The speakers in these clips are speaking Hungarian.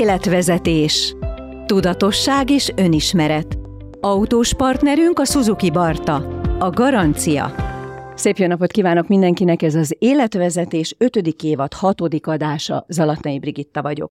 Életvezetés. Tudatosság és önismeret. Autós partnerünk a Suzuki Barta. A garancia. Szép jó napot kívánok mindenkinek, ez az Életvezetés 5. évad 6. adása, Zalatnai Brigitta vagyok.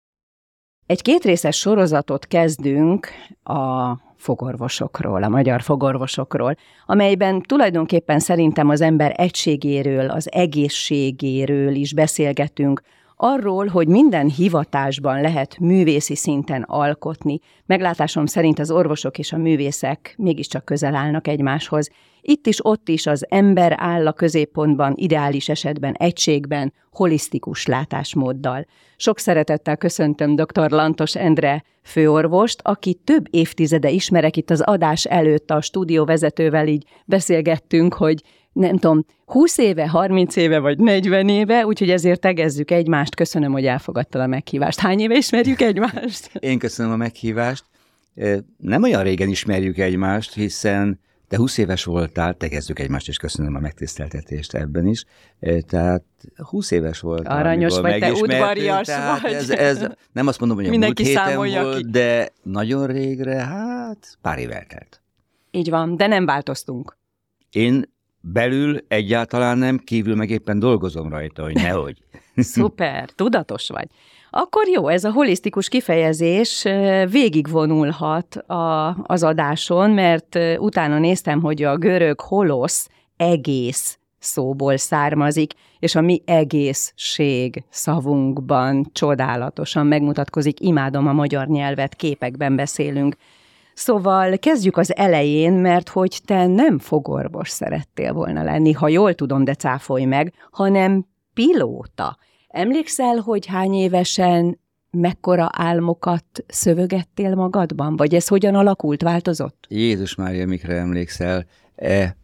Egy kétrészes sorozatot kezdünk a fogorvosokról, a magyar fogorvosokról, amelyben tulajdonképpen szerintem az ember egységéről, az egészségéről is beszélgetünk, arról, hogy minden hivatásban lehet művészi szinten alkotni. Meglátásom szerint az orvosok és a művészek mégiscsak közel állnak egymáshoz. Itt is, ott is az ember áll a középpontban, ideális esetben egységben, holisztikus látásmóddal. Sok szeretettel köszöntöm dr. Lantos Endre főorvost, aki több évtizede ismerek itt az adás előtt a stúdió vezetővel így beszélgettünk, hogy nem tudom, 20 éve, 30 éve vagy 40 éve, úgyhogy ezért tegezzük egymást. Köszönöm, hogy elfogadtad a meghívást. Hány éve ismerjük egymást? Én köszönöm a meghívást. Nem olyan régen ismerjük egymást, hiszen te 20 éves voltál, tegezzük egymást, és köszönöm a megtiszteltetést ebben is. Tehát 20 éves voltál. Aranyos vagy, te udvarias vagy. Ez, ez, nem azt mondom, hogy a Mindenki múlt héten volt, ki. de nagyon régre, hát pár év eltelt. Így van, de nem változtunk. Én belül egyáltalán nem, kívül meg éppen dolgozom rajta, hogy nehogy. Szuper, tudatos vagy. Akkor jó, ez a holisztikus kifejezés végigvonulhat a, az adáson, mert utána néztem, hogy a görög holosz egész szóból származik, és a mi egészség szavunkban csodálatosan megmutatkozik. Imádom a magyar nyelvet, képekben beszélünk. Szóval kezdjük az elején, mert hogy te nem fogorvos szerettél volna lenni, ha jól tudom, de cáfolj meg, hanem pilóta. Emlékszel, hogy hány évesen mekkora álmokat szövögettél magadban? Vagy ez hogyan alakult, változott? Jézus Mária, mikre emlékszel? E,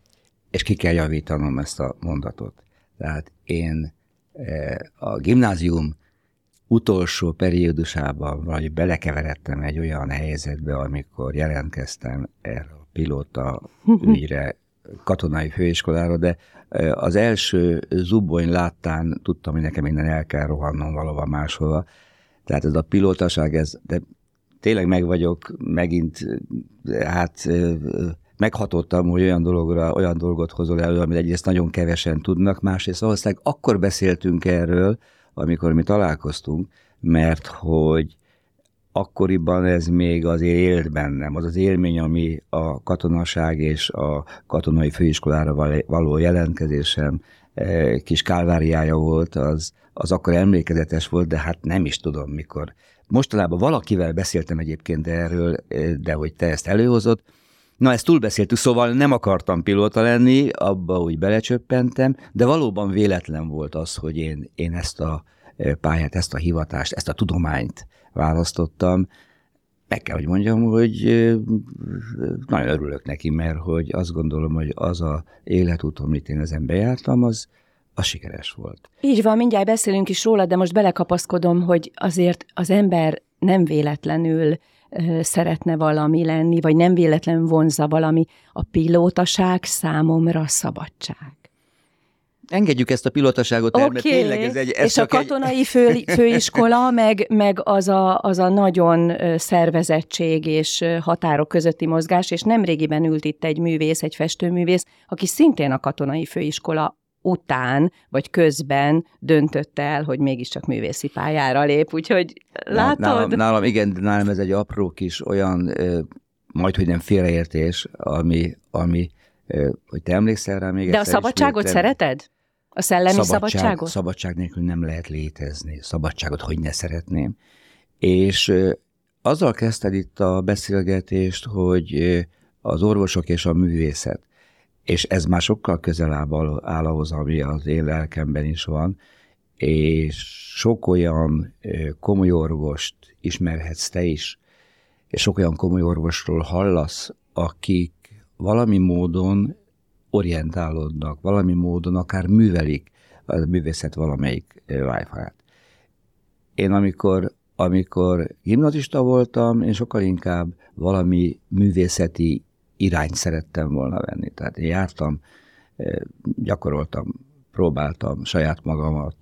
és ki kell javítanom ezt a mondatot. Tehát én e, a gimnázium utolsó periódusában vagy belekeveredtem egy olyan helyzetbe, amikor jelentkeztem erre a pilóta ügyre, katonai főiskolára, de az első zubony láttán tudtam, hogy nekem innen el kell rohannom valahova máshova. Tehát ez a pilótaság, ez, de tényleg meg vagyok, megint, hát meghatottam, hogy olyan dologra, olyan dolgot hozol elő, amit egyrészt nagyon kevesen tudnak, másrészt valószínűleg akkor beszéltünk erről, amikor mi találkoztunk, mert hogy akkoriban ez még azért élt bennem. Az az élmény, ami a katonaság és a katonai főiskolára való jelentkezésem eh, kis kálváriája volt, az, az akkor emlékezetes volt, de hát nem is tudom mikor. Mostanában valakivel beszéltem egyébként erről, eh, de hogy te ezt előhozott, Na, ezt túlbeszéltük, szóval nem akartam pilóta lenni, abba úgy belecsöppentem, de valóban véletlen volt az, hogy én, én ezt a pályát, ezt a hivatást, ezt a tudományt választottam. Meg kell, hogy mondjam, hogy nagyon örülök neki, mert hogy azt gondolom, hogy az a életút, amit én ezen bejártam, az, az sikeres volt. Így van, mindjárt beszélünk is róla, de most belekapaszkodom, hogy azért az ember nem véletlenül szeretne valami lenni, vagy nem véletlen vonza valami, a pilótaság számomra szabadság. Engedjük ezt a pilotaságot el, okay. mert tényleg ez egy... Ez és a katonai egy... fő, főiskola, meg, meg az, a, az a nagyon szervezettség és határok közötti mozgás, és nemrégiben ült itt egy művész, egy festőművész, aki szintén a katonai főiskola után, vagy közben döntött el, hogy mégiscsak művészi pályára lép, úgyhogy látod? Nálam, nálam igen, nálam ez egy apró kis olyan, majd hogy nem félreértés, ami, ami hogy te emlékszel rá még De a szabadságot szereted? A szellemi szabadság, szabadságot? Szabadság nélkül nem lehet létezni. Szabadságot hogy ne szeretném. És azzal kezdted itt a beszélgetést, hogy az orvosok és a művészet és ez már sokkal közel áll ahhoz, ami az én lelkemben is van, és sok olyan komoly orvost ismerhetsz te is, és sok olyan komoly orvosról hallasz, akik valami módon orientálódnak, valami módon akár művelik a művészet valamelyik wi Én amikor, amikor gimnazista voltam, én sokkal inkább valami művészeti irányt szerettem volna venni. Tehát én jártam, gyakoroltam, próbáltam saját magamat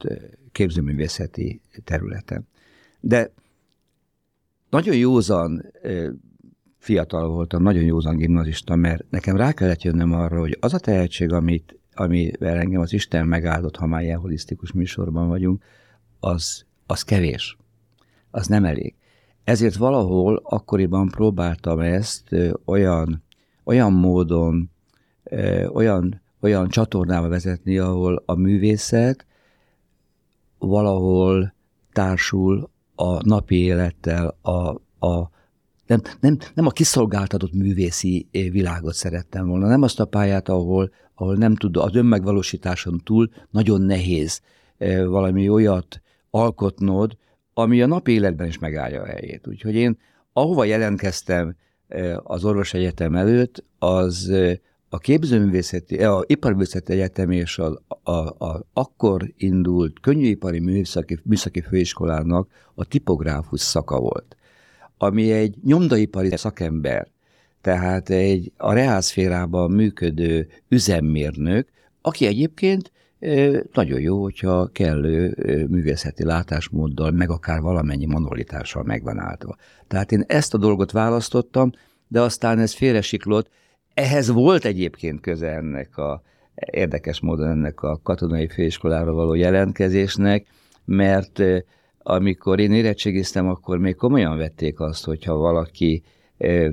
képzőművészeti területen. De nagyon józan fiatal voltam, nagyon józan gimnazista, mert nekem rá kellett jönnöm arra, hogy az a tehetség, amit, amivel engem az Isten megáldott, ha már ilyen holisztikus műsorban vagyunk, az, az kevés. Az nem elég. Ezért valahol akkoriban próbáltam ezt olyan, olyan módon, olyan, olyan csatornába vezetni, ahol a művészet valahol társul a napi élettel, a, a, nem, nem, nem a kiszolgáltatott művészi világot szerettem volna, nem azt a pályát, ahol, ahol nem tud, az önmegvalósításon túl nagyon nehéz valami olyat alkotnod, ami a napi életben is megállja a helyét. Úgyhogy én ahova jelentkeztem az orvosegyetem előtt, az a képzőművészeti, a iparművészeti egyetem és a, a, a, akkor indult könnyűipari műszaki, műszaki főiskolának a tipográfus szaka volt, ami egy nyomdaipari szakember, tehát egy a reálszférában működő üzemmérnök, aki egyébként nagyon jó, hogyha kellő művészeti látásmóddal, meg akár valamennyi monolitással megvan álltva. Tehát én ezt a dolgot választottam, de aztán ez félresiklott. Ehhez volt egyébként köze ennek a, érdekes módon ennek a katonai főiskolára való jelentkezésnek, mert amikor én érettségiztem, akkor még komolyan vették azt, hogyha valaki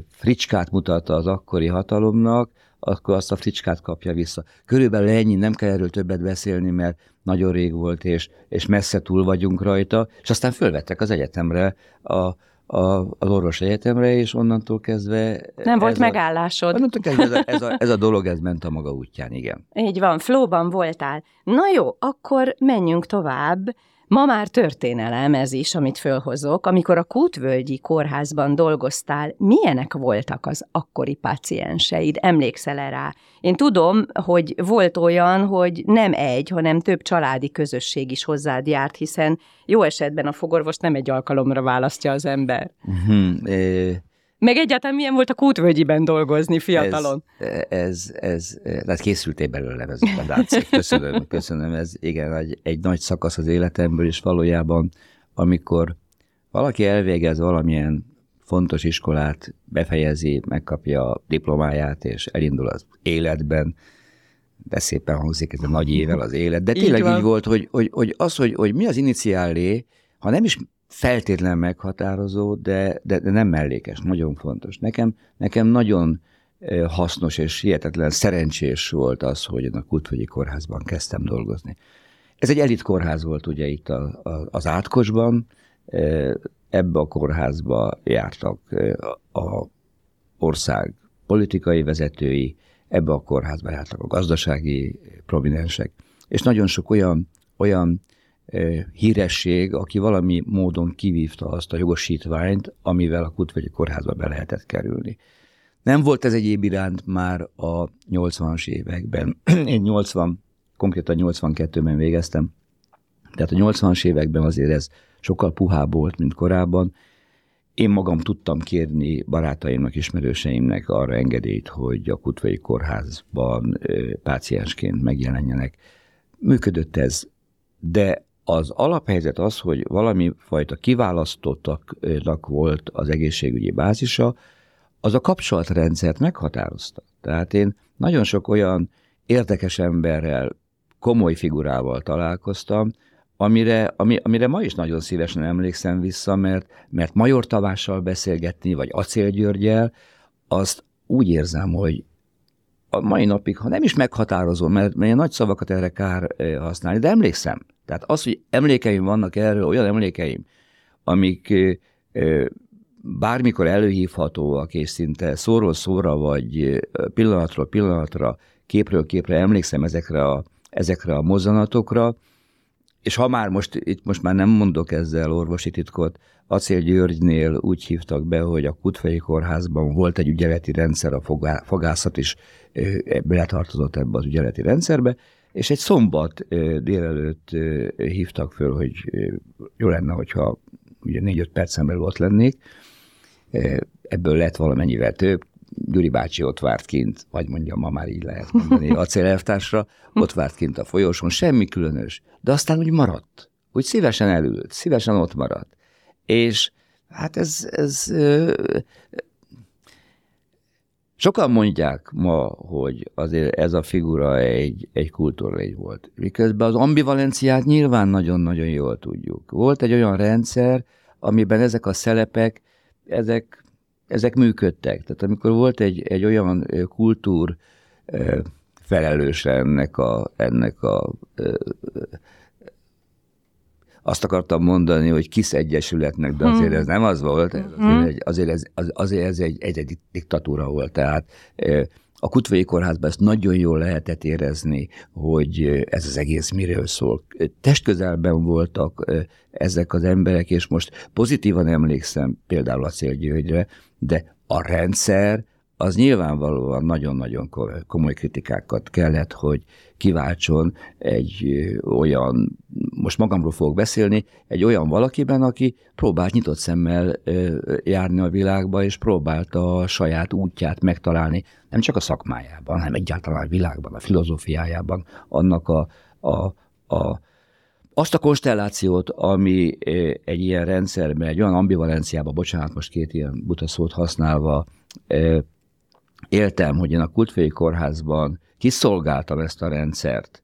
fricskát mutatta az akkori hatalomnak, akkor azt a fricskát kapja vissza. Körülbelül ennyi, nem kell erről többet beszélni, mert nagyon rég volt, és, és messze túl vagyunk rajta, és aztán fölvettek az egyetemre, a, a, az orvos egyetemre, és onnantól kezdve... Nem volt megállásod. Onnantól kezdve ez a, ez, a, ez a dolog, ez ment a maga útján, igen. Így van, flóban voltál. Na jó, akkor menjünk tovább. Ma már történelem ez is, amit fölhozok. Amikor a Kútvölgyi kórházban dolgoztál, milyenek voltak az akkori pacienseid? Emlékszel -e rá? Én tudom, hogy volt olyan, hogy nem egy, hanem több családi közösség is hozzád járt, hiszen jó esetben a fogorvos nem egy alkalomra választja az ember. Uh-huh. Meg egyáltalán milyen volt a Kútvölgyiben dolgozni fiatalon? Ez, ez, ez tehát készültél belőle, ez látszik. Köszönöm, köszönöm. Ez igen, egy, egy nagy szakasz az életemből, és valójában, amikor valaki elvégez valamilyen fontos iskolát, befejezi, megkapja a diplomáját, és elindul az életben, de szépen hangzik ez a nagy ével az élet, de tényleg így, így volt, hogy, hogy, hogy az, hogy, hogy mi az iniciálé, ha nem is feltétlen meghatározó, de, de, de nem mellékes, nagyon fontos. Nekem, nekem nagyon hasznos és hihetetlen szerencsés volt az, hogy én a Kultvölgyi Kórházban kezdtem dolgozni. Ez egy elit kórház volt ugye itt a, a, az Átkosban, ebbe a kórházba jártak a ország politikai vezetői, ebbe a kórházba jártak a gazdasági prominensek, és nagyon sok olyan, olyan híresség, aki valami módon kivívta azt a jogosítványt, amivel a Kutvegyi kórházba be lehetett kerülni. Nem volt ez egyéb iránt már a 80-as években. Én 80, konkrétan 82-ben végeztem, tehát a 80-as években azért ez sokkal puhább volt, mint korábban. Én magam tudtam kérni barátaimnak, ismerőseimnek arra engedélyt, hogy a Kutvai kórházban páciensként megjelenjenek. Működött ez, de az alaphelyzet az, hogy valami fajta kiválasztottaknak volt az egészségügyi bázisa, az a kapcsolatrendszert meghatározta. Tehát én nagyon sok olyan érdekes emberrel, komoly figurával találkoztam, amire, ami, amire ma is nagyon szívesen emlékszem vissza, mert, mert Major Tavással beszélgetni, vagy Acél Györgyel, azt úgy érzem, hogy a mai napig, ha nem is meghatározó, mert, mert nagy szavakat erre kár használni, de emlékszem. Tehát az, hogy emlékeim vannak erről, olyan emlékeim, amik bármikor előhívhatóak, és szinte szóról szóra, vagy pillanatról pillanatra, képről képre emlékszem ezekre a, ezekre a mozzanatokra, és ha már most, itt most már nem mondok ezzel orvosi titkot, Acél Györgynél úgy hívtak be, hogy a Kutfei Kórházban volt egy ügyeleti rendszer, a fogászat is beletartozott ebbe az ügyeleti rendszerbe, és egy szombat délelőtt hívtak föl, hogy jó lenne, hogyha ugye négy-öt percen belül ott lennék. Ebből lett valamennyivel több. Gyuri bácsi ott várt kint, vagy mondjam, ma már így lehet mondani, acélelvtársra, ott várt kint a folyosón, semmi különös. De aztán úgy maradt, úgy szívesen elült, szívesen ott maradt. És Hát ez, ez Sokan mondják ma, hogy azért ez a figura egy, egy kultúrlégy volt. Miközben az ambivalenciát nyilván nagyon-nagyon jól tudjuk. Volt egy olyan rendszer, amiben ezek a szelepek, ezek, ezek működtek. Tehát amikor volt egy, egy olyan kultúr felelős ennek a, ennek a azt akartam mondani, hogy kis egyesületnek, de azért hmm. ez nem az volt, ez azért, hmm. egy, azért, ez, azért ez egy, egy, egy diktatúra volt. Tehát a Kutvai Kórházban ezt nagyon jól lehetett érezni, hogy ez az egész miről szól. Testközelben voltak ezek az emberek, és most pozitívan emlékszem például a Célgyőgyre, de a rendszer az nyilvánvalóan nagyon-nagyon komoly kritikákat kellett, hogy kiváltson egy olyan, most magamról fogok beszélni, egy olyan valakiben, aki próbált nyitott szemmel járni a világba, és próbálta a saját útját megtalálni, nem csak a szakmájában, hanem egyáltalán a világban, a filozófiájában, annak a, a, a azt a konstellációt, ami egy ilyen rendszerben, egy olyan ambivalenciában, bocsánat, most két ilyen buta szót használva, éltem, hogy én a Kultfői Kórházban kiszolgáltam ezt a rendszert.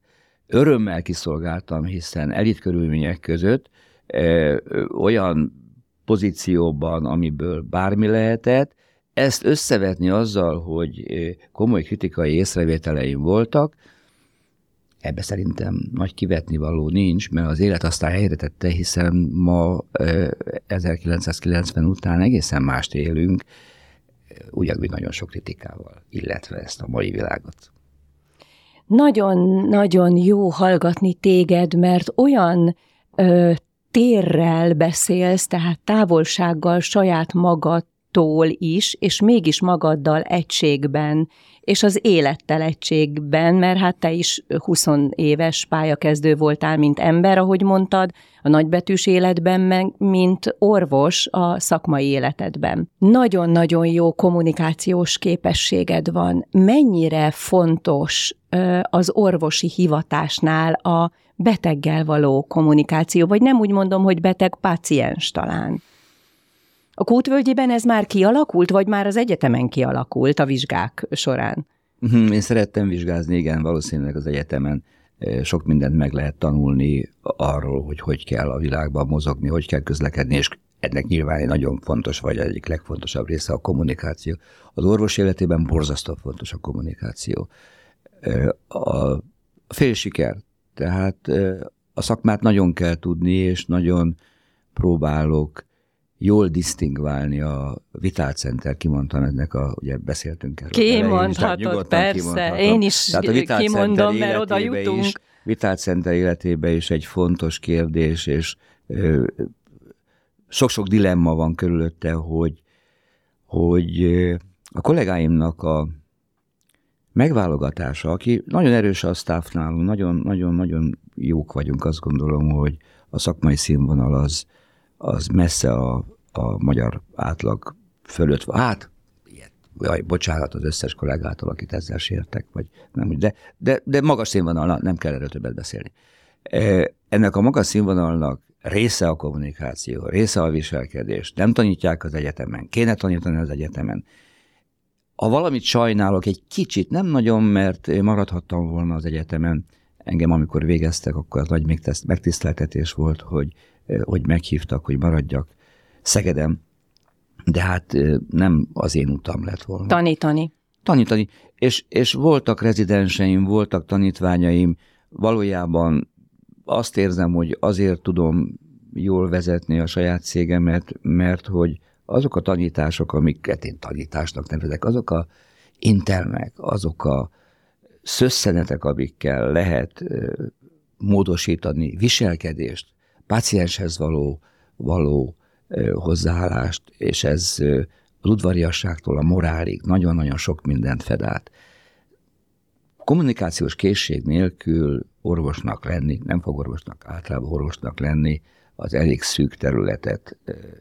Örömmel kiszolgáltam, hiszen elit körülmények között ö, olyan pozícióban, amiből bármi lehetett, ezt összevetni azzal, hogy komoly kritikai észrevételeim voltak, ebbe szerintem nagy kivetni való nincs, mert az élet aztán helyre tette, hiszen ma 1990 után egészen mást élünk, ugyanúgy nagyon sok kritikával, illetve ezt a mai világot. Nagyon-nagyon jó hallgatni téged, mert olyan ö, térrel beszélsz, tehát távolsággal saját magadtól is, és mégis magaddal egységben és az élettel egységben, mert hát te is 20 éves pályakezdő voltál, mint ember, ahogy mondtad, a nagybetűs életben, meg mint orvos a szakmai életedben. Nagyon-nagyon jó kommunikációs képességed van. Mennyire fontos az orvosi hivatásnál a beteggel való kommunikáció, vagy nem úgy mondom, hogy beteg-páciens talán. A kútvölgyében ez már kialakult, vagy már az egyetemen kialakult a vizsgák során? Mhm, én szerettem vizsgázni, igen, valószínűleg az egyetemen sok mindent meg lehet tanulni arról, hogy hogy kell a világban mozogni, hogy kell közlekedni, és ennek nyilván egy nagyon fontos, vagy egyik legfontosabb része a kommunikáció. Az orvos életében borzasztó fontos a kommunikáció. A fél siker, tehát eh, a szakmát nagyon kell tudni, és nagyon próbálok jól disztingválni a Vital Center, kimondtam ennek a, ugye beszéltünk erről. Kimondhatod, persze, én is Tehát a kimondom, mert oda jutunk. Is, Vital Center életében is egy fontos kérdés, és ö, sok-sok dilemma van körülötte, hogy, hogy a kollégáimnak a megválogatása, aki nagyon erős a staff nálunk, nagyon-nagyon-nagyon jók vagyunk, azt gondolom, hogy a szakmai színvonal az, az messze a, a magyar átlag fölött van. Hát, ilyet, jaj, bocsánat az összes kollégától, akit ezzel sértek, vagy nem, de, de, de magas színvonal, nem kell erről többet beszélni. E, ennek a magas színvonalnak része a kommunikáció, része a viselkedés. Nem tanítják az egyetemen, kéne tanítani az egyetemen. Ha valamit sajnálok egy kicsit, nem nagyon, mert maradhattam volna az egyetemen, engem amikor végeztek, akkor az nagy megtiszteltetés volt, hogy hogy meghívtak, hogy maradjak Szegedem, de hát nem az én utam lett volna. Tanítani. Tanítani. És, és voltak rezidenseim, voltak tanítványaim, valójában azt érzem, hogy azért tudom jól vezetni a saját cégemet, mert hogy azok a tanítások, amiket én tanításnak nevezek, azok a intelmek, azok a szösszenetek, amikkel lehet módosítani viselkedést, pácienshez való, való hozzáállást, és ez az udvariasságtól a morálig nagyon-nagyon sok mindent fed át. Kommunikációs készség nélkül orvosnak lenni, nem fog orvosnak, általában orvosnak lenni, az elég szűk területet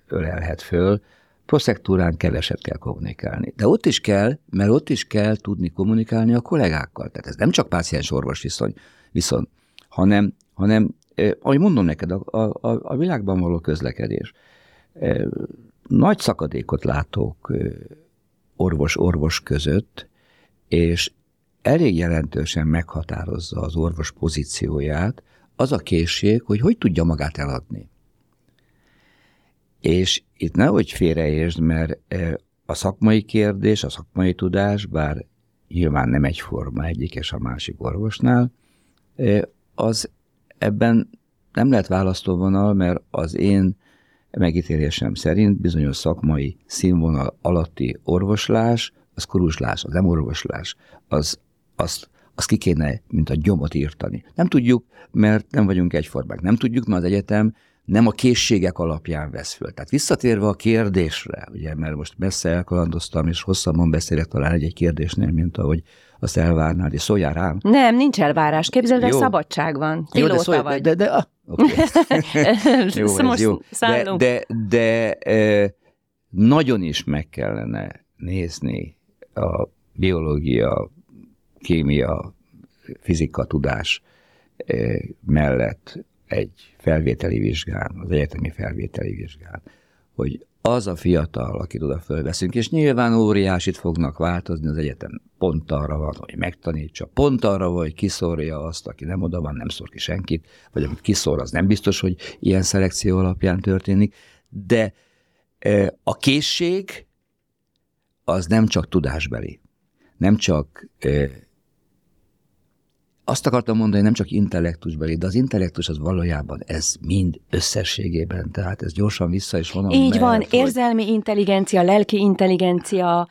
ölelhet föl, proszektúrán keveset kell kommunikálni. De ott is kell, mert ott is kell tudni kommunikálni a kollégákkal. Tehát ez nem csak páciens-orvos viszony, viszont, hanem, hanem ahogy mondom neked, a, a, a világban való közlekedés. nagy szakadékot látok orvos-orvos között, és elég jelentősen meghatározza az orvos pozícióját az a készség, hogy hogy tudja magát eladni. És itt nehogy félreértsd, mert a szakmai kérdés, a szakmai tudás, bár nyilván nem egyforma egyik és a másik orvosnál, az ebben nem lehet választóvonal, mert az én megítélésem szerint bizonyos szakmai színvonal alatti orvoslás, az kuruslás, az nem orvoslás, az, azt, azt ki kéne, mint a gyomot írtani. Nem tudjuk, mert nem vagyunk egyformák. Nem tudjuk, mert az egyetem nem a készségek alapján vesz föl. Tehát visszatérve a kérdésre, ugye, mert most messze elkalandoztam, és hosszabban beszélek talán egy-egy kérdésnél, mint ahogy azt elvárnád, és szóljál rám. Nem, nincs elvárás. Képzeld, hogy szabadság van. Pilóta jó, de szólj, vagy. De, de, de, ah, okay. jó, szóval ez jó. De, de, de nagyon is meg kellene nézni a biológia, kémia, fizika tudás mellett egy felvételi vizsgán, az egyetemi felvételi vizsgán, hogy az a fiatal, akit oda fölveszünk, és nyilván óriásit fognak változni, az egyetem pont arra van, hogy megtanítsa, pont arra van, hogy kiszórja azt, aki nem oda van, nem szór ki senkit, vagy amit kiszór, az nem biztos, hogy ilyen szelekció alapján történik, de e, a készség az nem csak tudásbeli, nem csak e, azt akartam mondani, nem csak intellektusbeli, de az intellektus az valójában ez mind összességében, tehát ez gyorsan vissza is vonom. Így mert, van, hogy... érzelmi intelligencia, lelki intelligencia,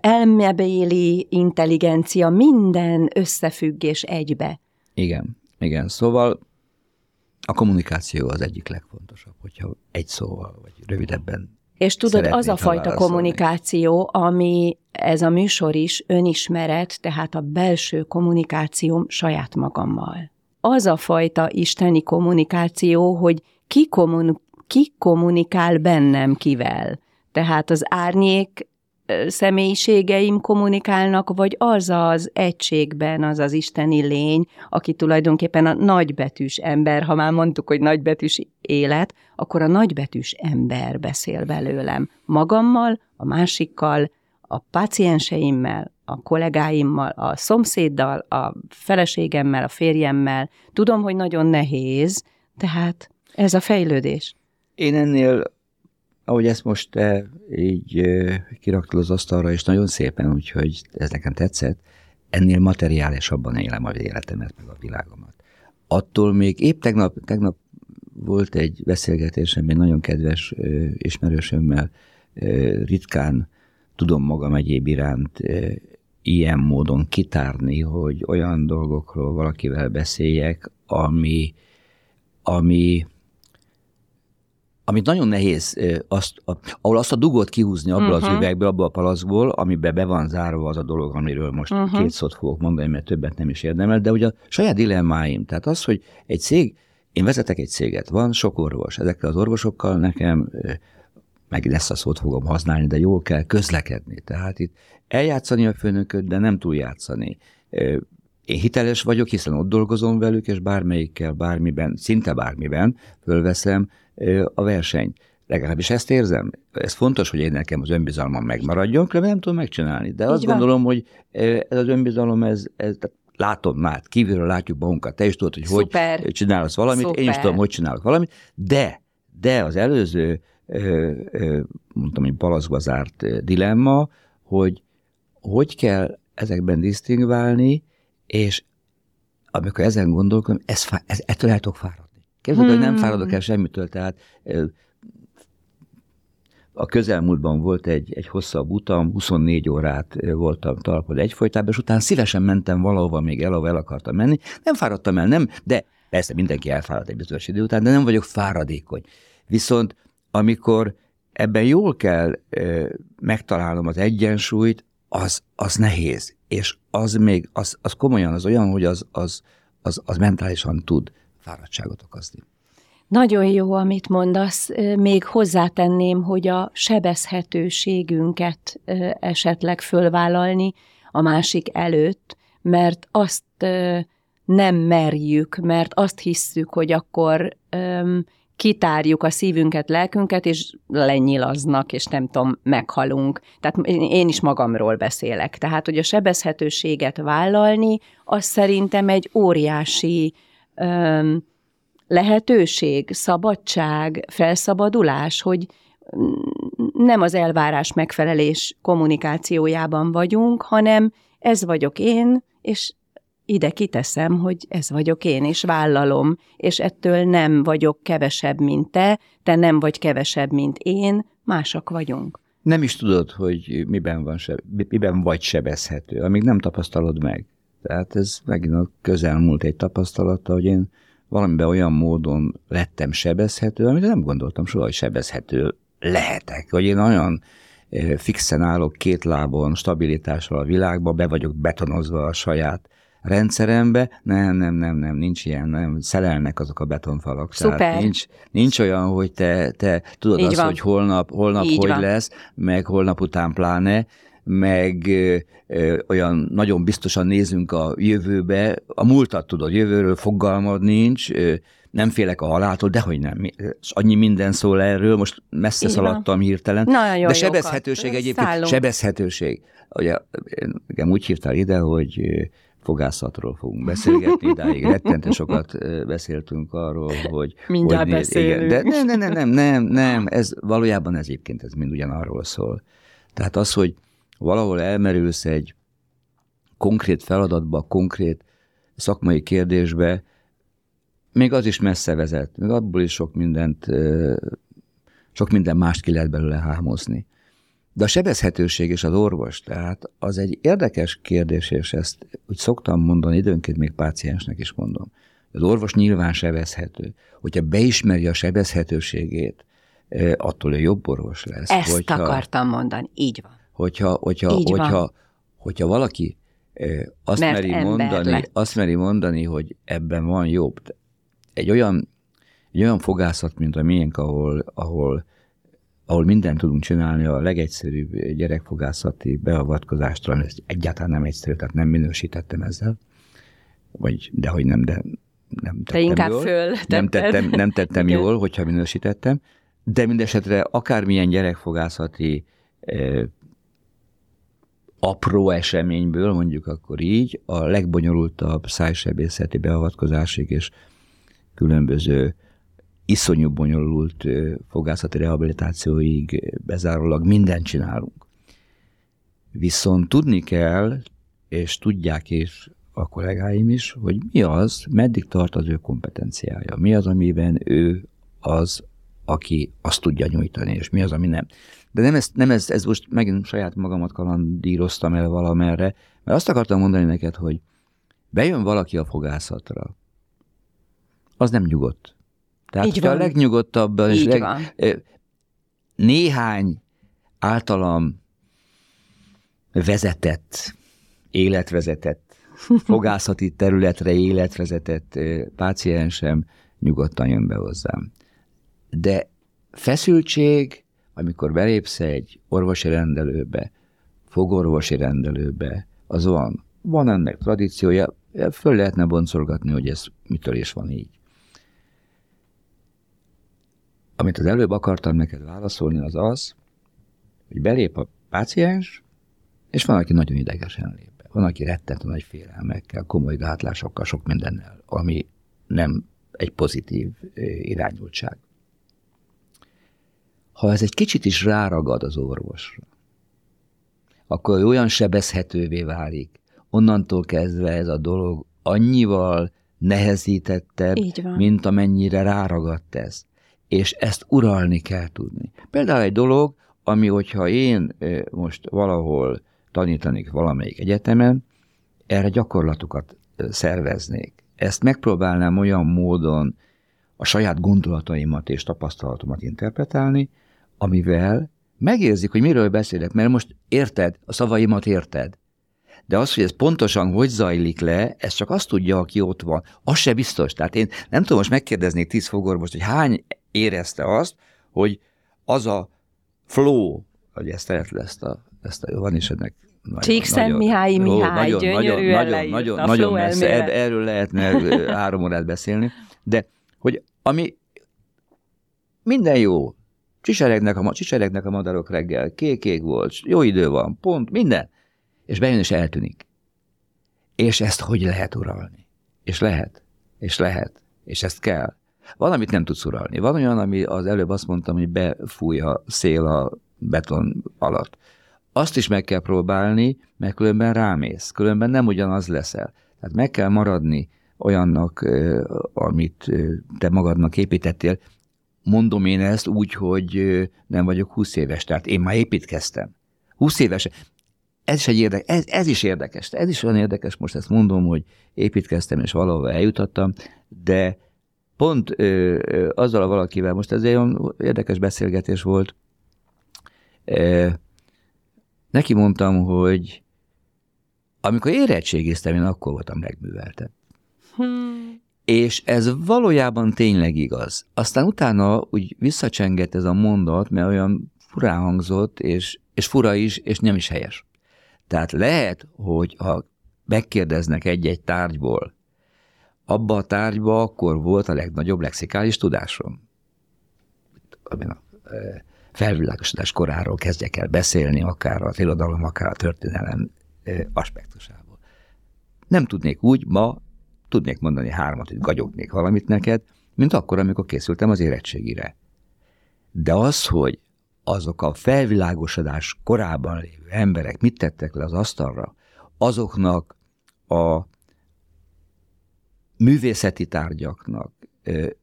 elmebéli intelligencia, minden összefüggés egybe. Igen, igen. Szóval a kommunikáció az egyik legfontosabb, hogyha egy szóval, vagy rövidebben és tudod, az a fajta kommunikáció, ami ez a műsor is önismeret, tehát a belső kommunikációm saját magammal. Az a fajta isteni kommunikáció, hogy ki, kommun- ki kommunikál bennem kivel. Tehát az árnyék személyiségeim kommunikálnak, vagy az az egységben, az az isteni lény, aki tulajdonképpen a nagybetűs ember, ha már mondtuk, hogy nagybetűs élet, akkor a nagybetűs ember beszél belőlem. Magammal, a másikkal, a pácienseimmel, a kollégáimmal, a szomszéddal, a feleségemmel, a férjemmel. Tudom, hogy nagyon nehéz, tehát ez a fejlődés. Én ennél ahogy ezt most te így kiraktad az asztalra, és nagyon szépen, úgyhogy ez nekem tetszett, ennél materiálisabban élem az életemet, meg a világomat. Attól még épp tegnap, tegnap volt egy beszélgetésem egy nagyon kedves ismerősömmel, ritkán tudom magam egyéb iránt ilyen módon kitárni, hogy olyan dolgokról valakivel beszéljek, ami, ami amit nagyon nehéz, azt, a, ahol azt a dugót kihúzni abból uh-huh. az mhm. üvegből, abból a palacból, amiben be van zárva az a dolog, amiről most uh-huh. két szót fogok mondani, mert többet nem is érdemel, de ugye a saját dilemmáim, tehát az, hogy egy cég, én vezetek egy céget, van sok orvos, ezekkel az orvosokkal nekem meg lesz a szót fogom használni, de jól kell közlekedni. Tehát itt eljátszani a főnököt, de nem túljátszani. Én hiteles vagyok, hiszen ott dolgozom velük, és bármelyikkel, bármiben, szinte bármiben fölveszem a versenyt. Legalábbis ezt érzem. Ez fontos, hogy én nekem az önbizalmam megmaradjon, különben nem tudom megcsinálni. De Így azt van. gondolom, hogy ez az önbizalom, ez, ez látom már, kívülről látjuk magunkat, te is tudod, hogy Szuper. hogy csinálsz valamit, Szuper. én is tudom, hogy csinálok valamit, de, de az előző, mondtam, hogy palacba zárt dilemma, hogy hogy kell ezekben disztingválni, és amikor ezen gondolkodom, ez, ez, ettől el tudok fáradni. Képzeld, hmm. hogy nem hmm. fáradok el semmitől, tehát a közelmúltban volt egy, egy hosszabb utam, 24 órát voltam talpod egyfolytában, és utána szívesen mentem valahova még el, ahol el akartam menni. Nem fáradtam el, nem, de persze mindenki elfárad egy bizonyos idő után, de nem vagyok fáradékony. Viszont amikor ebben jól kell e, megtalálnom az egyensúlyt, az, az nehéz. És az még, az, az komolyan, az olyan, hogy az, az, az, az mentálisan tud fáradtságot okozni. Nagyon jó, amit mondasz. Még hozzátenném, hogy a sebezhetőségünket esetleg fölvállalni a másik előtt, mert azt nem merjük, mert azt hisszük, hogy akkor kitárjuk a szívünket, lelkünket, és lenyilaznak, és nem tudom, meghalunk. Tehát én is magamról beszélek. Tehát, hogy a sebezhetőséget vállalni, az szerintem egy óriási lehetőség, szabadság, felszabadulás, hogy nem az elvárás megfelelés kommunikációjában vagyunk, hanem ez vagyok én, és ide kiteszem, hogy ez vagyok én, és vállalom, és ettől nem vagyok kevesebb, mint te, te nem vagy kevesebb, mint én, másak vagyunk. Nem is tudod, hogy miben, van, miben vagy sebezhető, amíg nem tapasztalod meg. Tehát ez megint a közelmúlt egy tapasztalata, hogy én valamiben olyan módon lettem sebezhető, amit nem gondoltam soha, hogy sebezhető lehetek, hogy én olyan fixen állok két lábon, stabilitással a világba, be vagyok betonozva a saját rendszerembe, nem, nem, nem, nem, nincs ilyen, nem, szelelnek azok a betonfalak. Szuper. Tehát nincs, nincs olyan, hogy te, te tudod Így azt, van. hogy holnap, holnap hogy van. lesz, meg holnap után pláne, meg olyan nagyon biztosan nézünk a jövőbe, a múltat tudod, jövőről fogalmad nincs, nem félek a haláltól, de hogy nem. Annyi minden szól erről, most messze Igen. szaladtam hirtelen. Nagyon de sebezhetőség egyébként, Szállunk. sebezhetőség. Ugye, igen, úgy hívtál ide, hogy fogászatról fogunk beszélgetni, idáig rettentő sokat beszéltünk arról, hogy... Mindjárt hogy, beszélünk. Igen, de nem, nem, nem, nem, nem, ez valójában ez egyébként ez mind ugyanarról szól. Tehát az, hogy valahol elmerülsz egy konkrét feladatba, konkrét szakmai kérdésbe, még az is messze vezet, még abból is sok mindent, sok minden mást ki lehet belőle hámozni. De a sebezhetőség és az orvos, tehát az egy érdekes kérdés, és ezt úgy szoktam mondani, időnként még páciensnek is mondom. Az orvos nyilván sebezhető. Hogyha beismeri a sebezhetőségét, attól ő jobb orvos lesz. Ezt hogyha, akartam mondani, így van. Hogyha, hogyha, így hogyha, van. hogyha valaki azt meri, mondani, azt meri mondani, hogy ebben van jobb. Egy olyan, egy olyan fogászat, mint a miénk, ahol, ahol ahol mindent tudunk csinálni, a legegyszerűbb gyerekfogászati beavatkozásra, ez egyáltalán nem egyszerű, tehát nem minősítettem ezzel, vagy dehogy nem, de nem tettem Te inkább jól. föl nem tettem, nem tettem jól, hogyha minősítettem, de mindesetre akármilyen gyerekfogászati apró eseményből, mondjuk akkor így, a legbonyolultabb szájsebészeti beavatkozásig és különböző iszonyú bonyolult fogászati rehabilitációig bezárólag mindent csinálunk. Viszont tudni kell, és tudják is a kollégáim is, hogy mi az, meddig tart az ő kompetenciája, mi az, amiben ő az, aki azt tudja nyújtani, és mi az, ami nem. De nem ez, nem ez, ez most megint saját magamat kalandíroztam el valamerre, mert azt akartam mondani neked, hogy bejön valaki a fogászatra, az nem nyugodt. Tehát Így van. a legnyugodtabban és leg, van. néhány általam vezetett, életvezetett, fogászati területre életvezetett páciensem nyugodtan jön be hozzám. De feszültség, amikor belépsz egy orvosi rendelőbe, fogorvosi rendelőbe, az van. Van ennek tradíciója, föl lehetne boncolgatni, hogy ez mitől is van így. Amit az előbb akartam neked válaszolni, az az, hogy belép a páciens, és van, aki nagyon idegesen lép be. Van, aki rettent nagy félelmekkel, komoly gátlásokkal, sok mindennel, ami nem egy pozitív irányultság. Ha ez egy kicsit is ráragad az orvosra, akkor olyan sebezhetővé válik. Onnantól kezdve ez a dolog annyival nehezítettebb, mint amennyire ráragadt ez és ezt uralni kell tudni. Például egy dolog, ami, hogyha én most valahol tanítanék valamelyik egyetemen, erre gyakorlatokat szerveznék. Ezt megpróbálnám olyan módon a saját gondolataimat és tapasztalatomat interpretálni, amivel megérzik, hogy miről beszélek, mert most érted, a szavaimat érted. De az, hogy ez pontosan hogy zajlik le, ez csak azt tudja, aki ott van. Az se biztos. Tehát én nem tudom most megkérdezni tíz fogorvost, hogy hány érezte azt, hogy az a flow, hogy ezt lehet ezt a, ezt a van is ennek Csíkszent Mihály Mihály, nagyon, nagyon, nagyon, nagyon, nagyon messze, er, erről lehetne három órát beszélni, de hogy ami minden jó. Csiseregnek a, csiseregnek a madarok reggel, kék volt, jó idő van, pont, minden. És bejön és eltűnik. És ezt hogy lehet uralni? És lehet, és lehet, és ezt kell. Valamit nem tudsz uralni. Van olyan, ami az előbb azt mondtam, hogy befúj a szél a beton alatt. Azt is meg kell próbálni, mert különben rámész, különben nem ugyanaz leszel. Tehát meg kell maradni olyannak, amit te magadnak építettél. Mondom én ezt úgy, hogy nem vagyok 20 éves, tehát én már építkeztem. 20 éves, ez is, egy érdekes, ez, ez is érdekes, ez is olyan érdekes, most ezt mondom, hogy építkeztem és valahol eljutottam, de pont ö, ö, azzal a valakivel, most ez egy olyan érdekes beszélgetés volt, ö, neki mondtam, hogy amikor érettségiztem, én akkor voltam legműveltebb. Hmm. És ez valójában tényleg igaz. Aztán utána úgy visszacsengett ez a mondat, mert olyan furán hangzott, és, és fura is, és nem is helyes. Tehát lehet, hogy ha megkérdeznek egy-egy tárgyból, abba a tárgyba akkor volt a legnagyobb lexikális tudásom. Amin a felvilágosodás koráról kezdjek el beszélni, akár az irodalom, akár a történelem aspektusából. Nem tudnék úgy, ma tudnék mondani hármat, hogy gagyognék valamit neked, mint akkor, amikor készültem az érettségire. De az, hogy azok a felvilágosodás korában lévő emberek mit tettek le az asztalra, azoknak a művészeti tárgyaknak,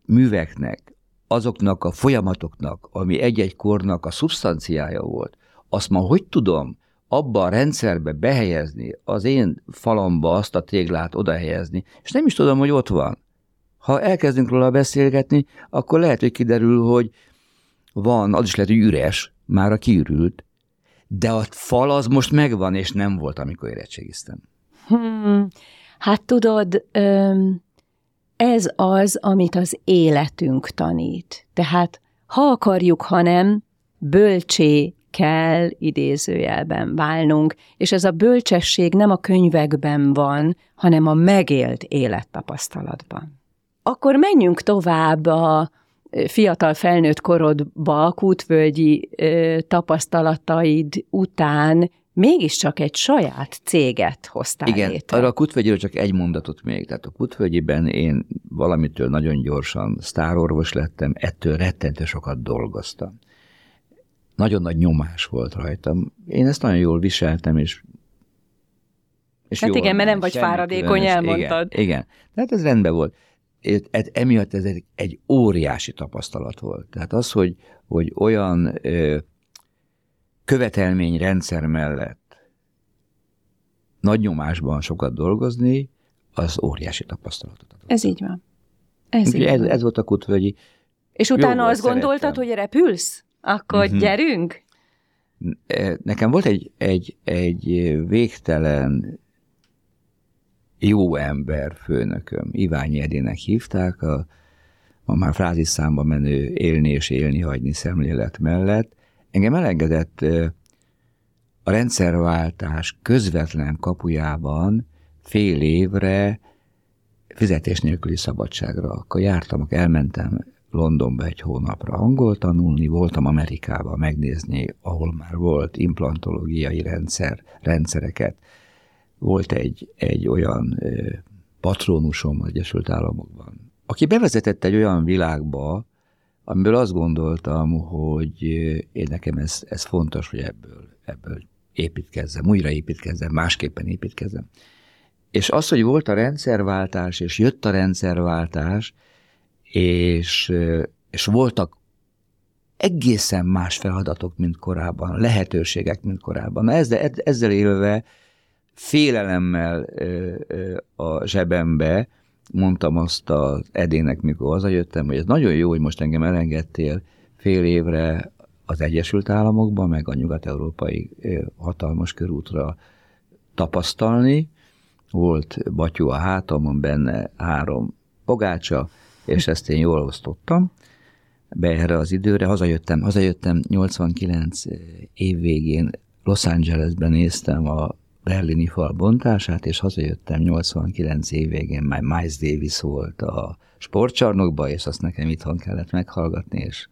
műveknek, azoknak a folyamatoknak, ami egy-egy kornak a szubstanciája volt, azt ma hogy tudom abba a rendszerbe behelyezni, az én falamba azt a téglát oda helyezni, és nem is tudom, hogy ott van. Ha elkezdünk róla beszélgetni, akkor lehet, hogy kiderül, hogy van, az is lehet, hogy üres, már a kiürült, de a fal az most megvan, és nem volt, amikor érettségiztem. Hmm, hát tudod, ez az, amit az életünk tanít. Tehát ha akarjuk, ha nem, bölcsé kell idézőjelben válnunk, és ez a bölcsesség nem a könyvekben van, hanem a megélt élettapasztalatban. Akkor menjünk tovább a fiatal felnőtt korodba, kútvölgyi tapasztalataid után mégiscsak egy saját céget hoztál Igen, létre. arra a kutvölgyiről csak egy mondatot még. Tehát a kutvölgyiben én valamitől nagyon gyorsan sztárorvos lettem, ettől rettentő sokat dolgoztam. Nagyon nagy nyomás volt rajtam. Én ezt nagyon jól viseltem, és és hát igen, mert nem vagy fáradékony, elmondtad. Igen, igen. Tehát ez rendben volt. Ez, emiatt ez egy, egy óriási tapasztalat volt. Tehát az, hogy, hogy olyan ö, követelményrendszer mellett nagy nyomásban sokat dolgozni, az óriási tapasztalatot adott. Ez így van. Ez, így ez, van. ez volt a kutvölgyi. És utána azt szerettem. gondoltad, hogy repülsz? Akkor uh-huh. gyerünk? E, nekem volt egy, egy, egy végtelen jó ember főnököm, Iványi Edének hívták, a, a már fráziszámba menő élni és élni hagyni szemlélet mellett, Engem elengedett a rendszerváltás közvetlen kapujában fél évre fizetés nélküli szabadságra. Akkor jártam, akkor elmentem Londonba egy hónapra angol tanulni, voltam Amerikába megnézni, ahol már volt implantológiai rendszer, rendszereket. Volt egy, egy olyan patronusom az Egyesült Államokban, aki bevezetett egy olyan világba, amiből azt gondoltam, hogy én nekem ez, ez fontos, hogy ebből, ebből építkezzem, újra építkezzem, másképpen építkezzem. És az, hogy volt a rendszerváltás, és jött a rendszerváltás, és, és voltak egészen más feladatok, mint korábban, lehetőségek, mint korábban. Ezzel, ezzel élve félelemmel a zsebembe, mondtam azt az edének, mikor hazajöttem, hogy ez nagyon jó, hogy most engem elengedtél fél évre az Egyesült Államokba, meg a nyugat-európai hatalmas körútra tapasztalni. Volt batyú a hátamon, benne három pogácsa, és ezt én jól osztottam be erre az időre. Hazajöttem, hazajöttem 89 év végén Los Angelesben néztem a berlini fal bontását, és hazajöttem 89 év végén, már Miles Davis volt a sportcsarnokba, és azt nekem itthon kellett meghallgatni, és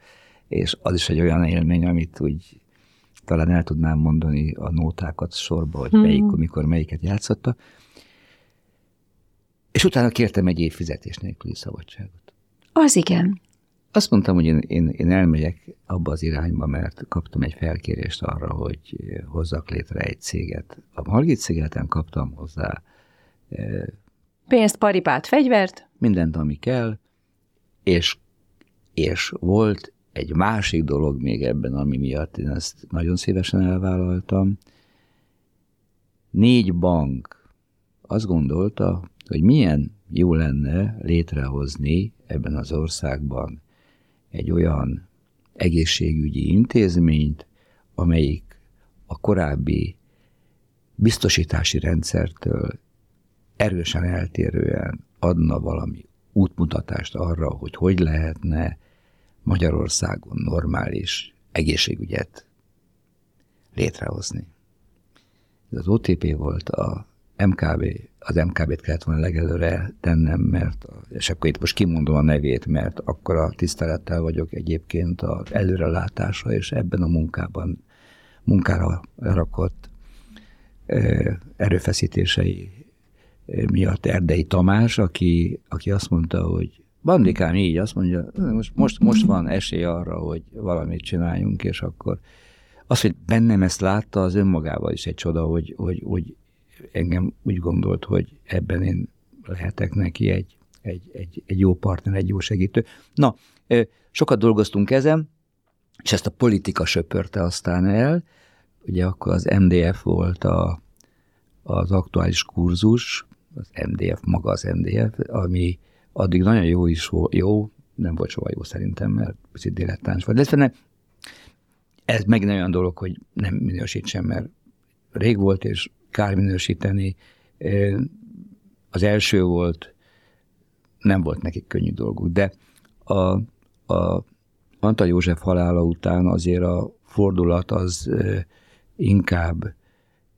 és az is egy olyan élmény, amit úgy talán el tudnám mondani a nótákat sorba, hogy melyik, hmm. mikor melyiket játszotta. És utána kértem egy év fizetés nélküli szabadságot. Az igen. Azt mondtam, hogy én, én, én elmegyek abba az irányba, mert kaptam egy felkérést arra, hogy hozzak létre egy céget. A Margit szigeten kaptam hozzá e, pénzt, paripát, fegyvert. Mindent, ami kell, és, és volt egy másik dolog még ebben, ami miatt én ezt nagyon szívesen elvállaltam. Négy bank azt gondolta, hogy milyen jó lenne létrehozni ebben az országban egy olyan egészségügyi intézményt, amelyik a korábbi biztosítási rendszertől erősen eltérően adna valami útmutatást arra, hogy hogy lehetne Magyarországon normális egészségügyet létrehozni. Ez az OTP volt a MKB, az MKB-t kellett volna legelőre tennem, mert, és akkor itt most kimondom a nevét, mert akkor a tisztelettel vagyok egyébként az előrelátása, és ebben a munkában, munkára rakott erőfeszítései miatt Erdei Tamás, aki, aki azt mondta, hogy Bandikám így azt mondja, most, most, most van esély arra, hogy valamit csináljunk, és akkor az, hogy bennem ezt látta, az önmagával is egy csoda, hogy, hogy, hogy engem úgy gondolt, hogy ebben én lehetek neki egy, egy, egy, egy jó partner, egy jó segítő. Na, sokat dolgoztunk ezen, és ezt a politika söpörte aztán el, ugye akkor az MDF volt a, az aktuális kurzus, az MDF, maga az MDF, ami addig nagyon jó is volt, jó, nem volt soha jó szerintem, mert picit dilettáns volt. De ez megint olyan dolog, hogy nem minősítsem, mert rég volt, és kár. Az első volt, nem volt nekik könnyű dolguk, de a, a Antal József halála után azért a fordulat az inkább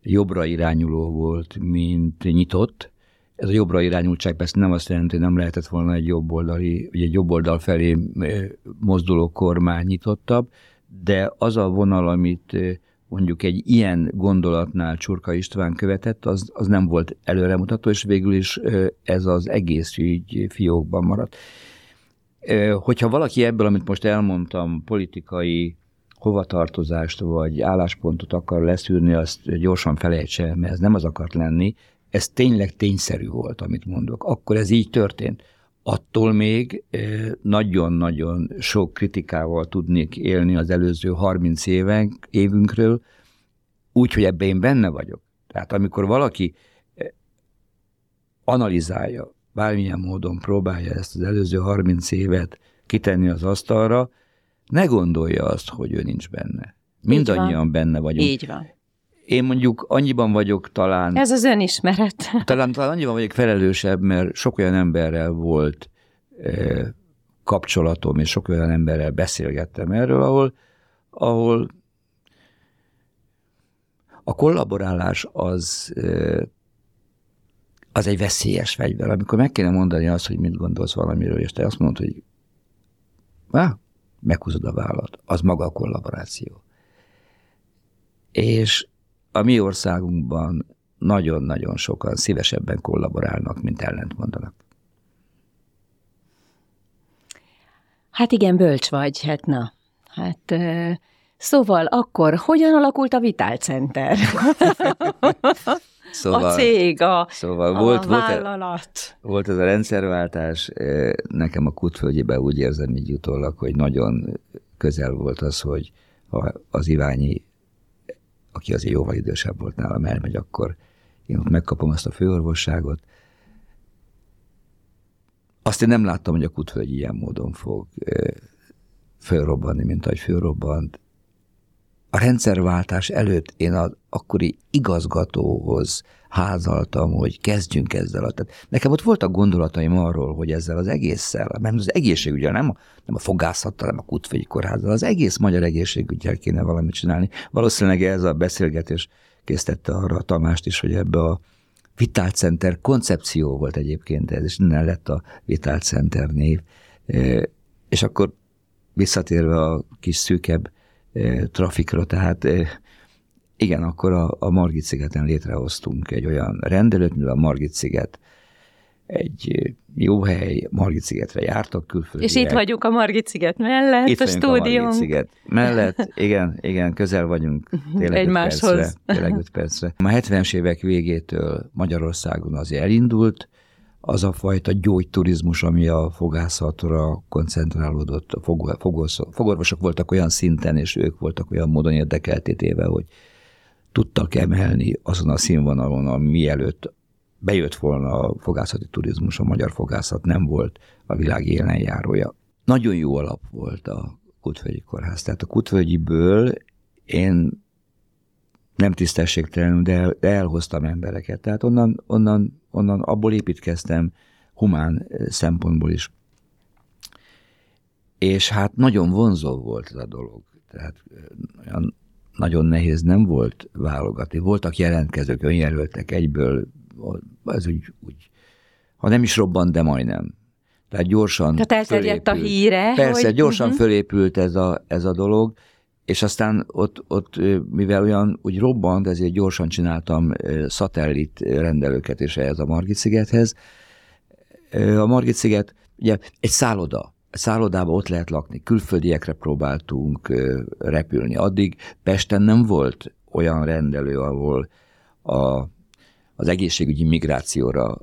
jobbra irányuló volt, mint nyitott. Ez a jobbra irányultság persze nem azt jelenti, hogy nem lehetett volna egy jobboldali, vagy egy jobb oldal felé mozduló kormány nyitottabb, de az a vonal, amit mondjuk egy ilyen gondolatnál Csurka István követett, az, az nem volt előremutató, és végül is ez az egész ügy fiókban maradt. Hogyha valaki ebből, amit most elmondtam, politikai hovatartozást vagy álláspontot akar leszűrni, azt gyorsan felejtse, mert ez nem az akart lenni, ez tényleg tényszerű volt, amit mondok. Akkor ez így történt attól még nagyon-nagyon sok kritikával tudnék élni az előző 30 éven, évünkről, úgy, hogy ebben én benne vagyok. Tehát amikor valaki analizálja, bármilyen módon próbálja ezt az előző 30 évet kitenni az asztalra, ne gondolja azt, hogy ő nincs benne. Mindannyian benne vagyunk. Így van. Én mondjuk annyiban vagyok talán... Ez az önismeret. Talán, talán annyiban vagyok felelősebb, mert sok olyan emberrel volt e, kapcsolatom, és sok olyan emberrel beszélgettem erről, ahol, ahol a kollaborálás az, e, az egy veszélyes fegyver. Amikor meg kéne mondani azt, hogy mit gondolsz valamiről, és te azt mondod, hogy Há, meghúzod a vállat, az maga a kollaboráció. És a mi országunkban nagyon-nagyon sokan szívesebben kollaborálnak, mint ellent mondanak. Hát igen, bölcs vagy, hát na. Hát szóval akkor hogyan alakult a Vital Center? Szóval, a cég, a, szóval a volt, vállalat. Volt, volt ez a rendszerváltás, nekem a Kutfölgyibe úgy érzem így utólag, hogy nagyon közel volt az, hogy az Iványi aki azért jóval idősebb volt nálam, elmegy, akkor én ott megkapom azt a főorvosságot. Azt én nem láttam, hogy a kutvölgy ilyen módon fog fölrobbanni, mint ahogy fölrobbant. A rendszerváltás előtt én az akkori igazgatóhoz házaltam, hogy kezdjünk ezzel. Tehát nekem ott voltak gondolataim arról, hogy ezzel az egésszel, mert az egészségügyel, nem a, nem a fogászattal, nem a kutvegyi kórházzal, az egész magyar egészségügyel kéne valamit csinálni. Valószínűleg ez a beszélgetés készítette arra a Tamást is, hogy ebbe a Vital Center koncepció volt egyébként ez, és innen lett a Vital Center név. És akkor visszatérve a kis szűkebb trafikra, tehát igen, akkor a, a Margit szigeten létrehoztunk egy olyan rendelőt, mivel a Margit sziget egy jó hely, Margit szigetre jártak külföldiek. És itt vagyunk a Margit sziget mellett, itt a stúdiónk. a Margit sziget mellett, igen, igen, közel vagyunk. Tényleg Egymáshoz. Percre, tényleg öt percre. A 70-es évek végétől Magyarországon azért elindult, az a fajta gyógyturizmus, ami a fogászatra koncentrálódott. A fogorvosok voltak olyan szinten, és ők voltak olyan módon érdekeltétéve, hogy tudtak emelni azon a színvonalon, ami mielőtt bejött volna a fogászati turizmus, a magyar fogászat nem volt a világ élenjárója. Nagyon jó alap volt a Kutvölgyi Kórház. Tehát a Kutvölgyiből én nem tisztességtelenül, de elhoztam embereket. Tehát onnan, onnan, onnan abból építkeztem humán eh, szempontból is. És hát nagyon vonzó volt ez a dolog. Tehát eh, olyan nagyon nehéz nem volt válogatni. Voltak jelentkezők, önjelöltek egyből, ez úgy, úgy, ha nem is robbant, de majdnem. Tehát gyorsan Tehát elterjedt a híre. Persze, hogy... gyorsan uh-huh. fölépült ez a, ez a dolog, és aztán ott, ott, mivel olyan úgy robbant, ezért gyorsan csináltam szatellit rendelőket is ehhez a Margit-szigethez. A Margit-sziget ugye egy szálloda, szállodában ott lehet lakni, külföldiekre próbáltunk repülni. Addig Pesten nem volt olyan rendelő, ahol a, az egészségügyi migrációra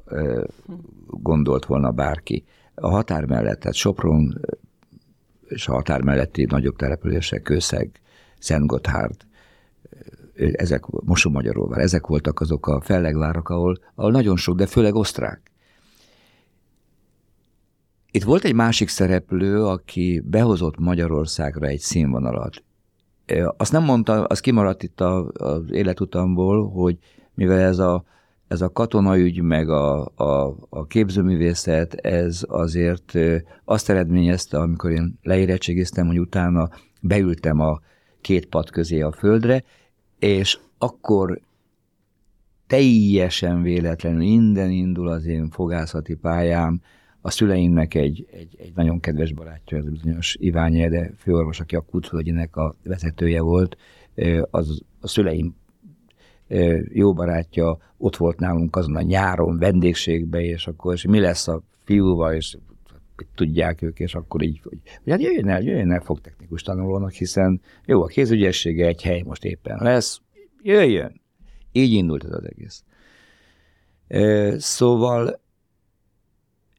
gondolt volna bárki. A határ mellett, tehát Sopron és a határ melletti nagyobb települések, Kőszeg, Szent ezek, Mosomagyaróvár, ezek voltak azok a fellegvárak, ahol, ahol nagyon sok, de főleg osztrák itt volt egy másik szereplő, aki behozott Magyarországra egy színvonalat. Azt nem mondta, az kimaradt itt az életutamból, hogy mivel ez a, ez a katonaügy, meg a, a, a képzőművészet, ez azért azt eredményezte, amikor én leérettségiztem, hogy utána beültem a két pad közé a földre, és akkor teljesen véletlenül innen indul az én fogászati pályám, a szüleimnek egy, egy, egy nagyon kedves barátja, ez bizonyos Iványi Ede főorvos, aki a Kutvölgyinek a vezetője volt, az a szüleim jó barátja ott volt nálunk azon a nyáron vendégségbe, és akkor és mi lesz a fiúval, és tudják ők, és akkor így, hogy, hogy hát jöjjön el, jöjjön el fogtechnikus tanulónak, hiszen jó, a kézügyessége egy hely most éppen lesz, jöjjön. Így indult ez az egész. Szóval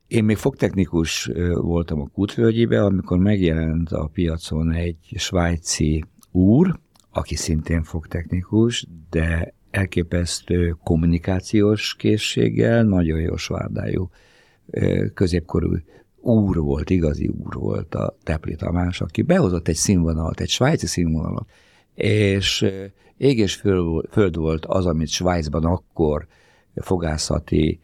én még fogtechnikus voltam a Kútvölgyibe, amikor megjelent a piacon egy svájci úr, aki szintén fogtechnikus, de elképesztő kommunikációs készséggel, nagyon jó svárdájú középkorú úr volt, igazi úr volt a Tepli Tamás, aki behozott egy színvonalat, egy svájci színvonalat, és ég és föld volt az, amit Svájcban akkor fogászati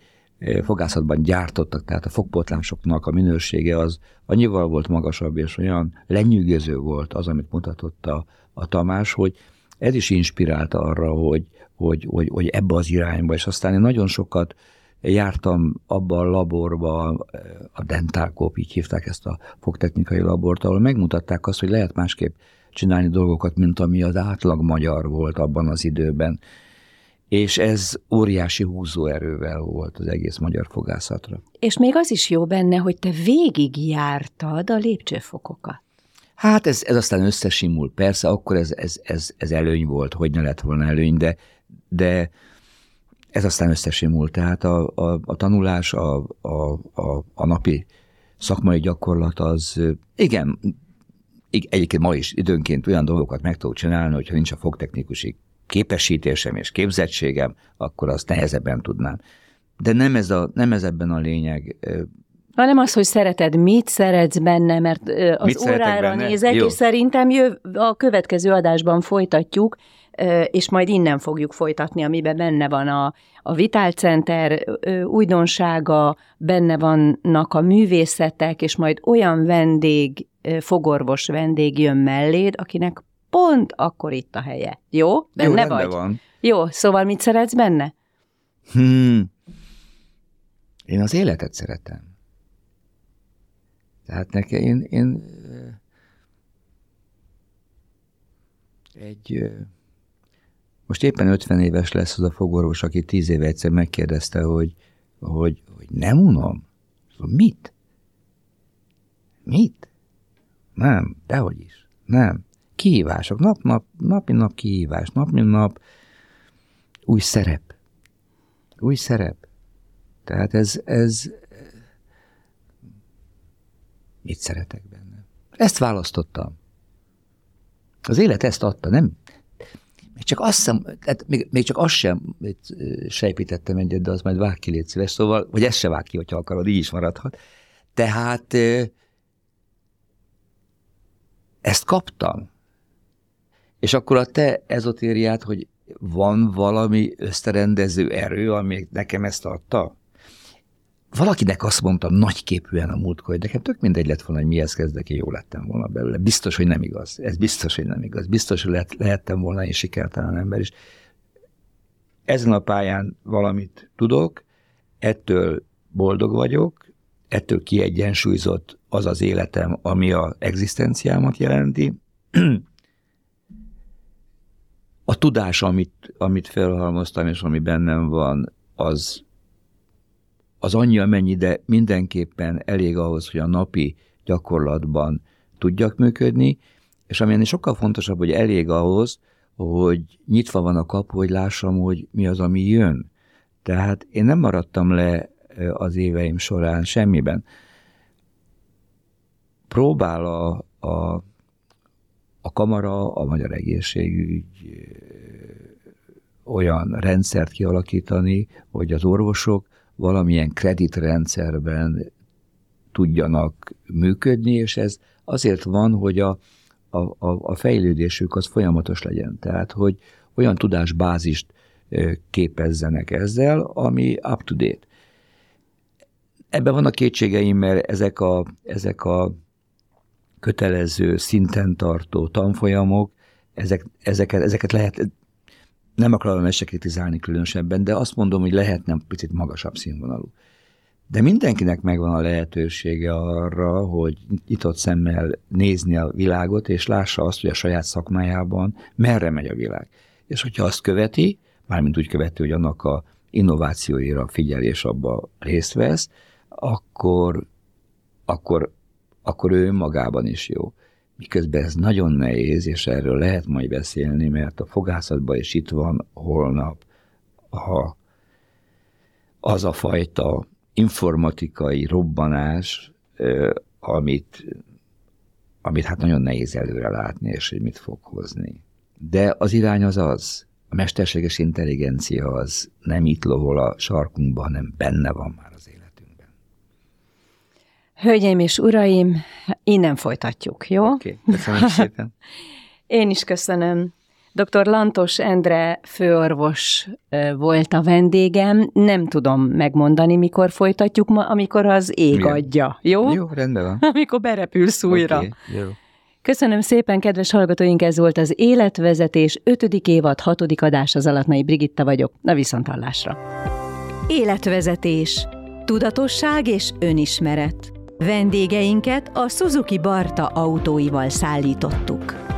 fogászatban gyártottak, tehát a fogpotlásoknak a minősége az annyival volt magasabb, és olyan lenyűgöző volt az, amit mutatott a, a Tamás, hogy ez is inspirálta arra, hogy, hogy, hogy, hogy ebbe az irányba, és aztán én nagyon sokat jártam abba a laborba, a Dentalkop, így hívták ezt a fogtechnikai labort, ahol megmutatták azt, hogy lehet másképp csinálni dolgokat, mint ami az átlag magyar volt abban az időben és ez óriási húzóerővel volt az egész magyar fogászatra. És még az is jó benne, hogy te végig jártad a lépcsőfokokat. Hát ez, ez aztán összesimul. Persze, akkor ez, ez, ez, ez előny volt, hogy ne lett volna előny, de, de ez aztán összesimul. Tehát a, a, a tanulás, a, a, a, a napi szakmai gyakorlat az, igen, egyébként ma is időnként olyan dolgokat meg tudok csinálni, hogyha nincs a fogtechnikusi képesítésem és képzettségem, akkor azt nehezebben tudnám. De nem ez, a, nem ez ebben a lényeg. Hanem az, hogy szereted, mit szeretsz benne, mert az mit órára benne? nézek, Jó. és szerintem jöv, a következő adásban folytatjuk, és majd innen fogjuk folytatni, amiben benne van a, a Vital Center újdonsága, benne vannak a művészetek, és majd olyan vendég, fogorvos vendég jön melléd, akinek pont akkor itt a helye. Jó? Benne Jó, vagy? van. Jó, szóval mit szeretsz benne? Hmm. Én az életet szeretem. Tehát nekem én, én egy most éppen 50 éves lesz az a fogorvos, aki 10 éve egyszer megkérdezte, hogy, hogy, hogy nem unom. Szóval mit? Mit? Nem, dehogy is. Nem. Kihívások, nap, nap, napi nap kihívás, napi nap új szerep. Új szerep. Tehát ez, ez mit szeretek benne? Ezt választottam. Az élet ezt adta, nem? Még csak azt sem, tehát még, még csak azt sem sejpítettem egyet, de az majd vág ki, légy szíves, szóval, vagy ezt se vág ki, hogyha akarod, így is maradhat. Tehát ezt kaptam. És akkor a te ezotériát, hogy van valami összerendező erő, ami nekem ezt adta? Valakinek azt mondtam nagyképűen a múltkor, hogy nekem tök mindegy lett volna, hogy mihez kezdek, én jó lettem volna belőle. Biztos, hogy nem igaz. Ez biztos, hogy nem igaz. Biztos, hogy lehet, lehettem volna én sikertelen ember is. Ezen a pályán valamit tudok, ettől boldog vagyok, ettől kiegyensúlyozott az az életem, ami a egzisztenciámat jelenti. A tudás, amit, amit felhalmoztam, és ami bennem van, az, az annyi, amennyi, de mindenképpen elég ahhoz, hogy a napi gyakorlatban tudjak működni, és ami ennél sokkal fontosabb, hogy elég ahhoz, hogy nyitva van a kapu, hogy lássam, hogy mi az, ami jön. Tehát én nem maradtam le az éveim során semmiben. Próbál a, a, a kamara, a magyar egészségügy olyan rendszert kialakítani, hogy az orvosok valamilyen kreditrendszerben tudjanak működni, és ez azért van, hogy a, a, a fejlődésük az folyamatos legyen. Tehát, hogy olyan tudásbázist képezzenek ezzel, ami up-to-date. Ebben vannak kétségeim, mert ezek a, ezek a kötelező, szinten tartó tanfolyamok, ezek, ezeket, ezeket lehet, nem akarom ezt se kritizálni különösebben, de azt mondom, hogy lehetne picit magasabb színvonalú. De mindenkinek megvan a lehetősége arra, hogy nyitott szemmel nézni a világot, és lássa azt, hogy a saját szakmájában merre megy a világ. És hogyha azt követi, mármint úgy követi, hogy annak a innovációira figyel és abba részt vesz, akkor, akkor, akkor ő magában is jó. Miközben ez nagyon nehéz, és erről lehet majd beszélni, mert a fogászatban is itt van holnap a, az a fajta informatikai robbanás, amit, amit hát nagyon nehéz előre látni, és hogy mit fog hozni. De az irány az az, a mesterséges intelligencia az nem itt lovol a sarkunkban, hanem benne van már az életünkben. Hölgyeim és uraim, innen folytatjuk, jó? Oké, okay, köszönöm szépen. Én is köszönöm. Dr. Lantos Endre főorvos volt a vendégem. Nem tudom megmondani, mikor folytatjuk ma, amikor az ég Igen. adja. Jó? Jó, rendben van. Amikor berepülsz újra. Okay, jó. Köszönöm szépen, kedves hallgatóink, ez volt az Életvezetés 5. évad 6. adás, az Alatnai Brigitta vagyok. Na viszontalásra. Életvezetés. Tudatosság és önismeret. Vendégeinket a Suzuki Barta autóival szállítottuk.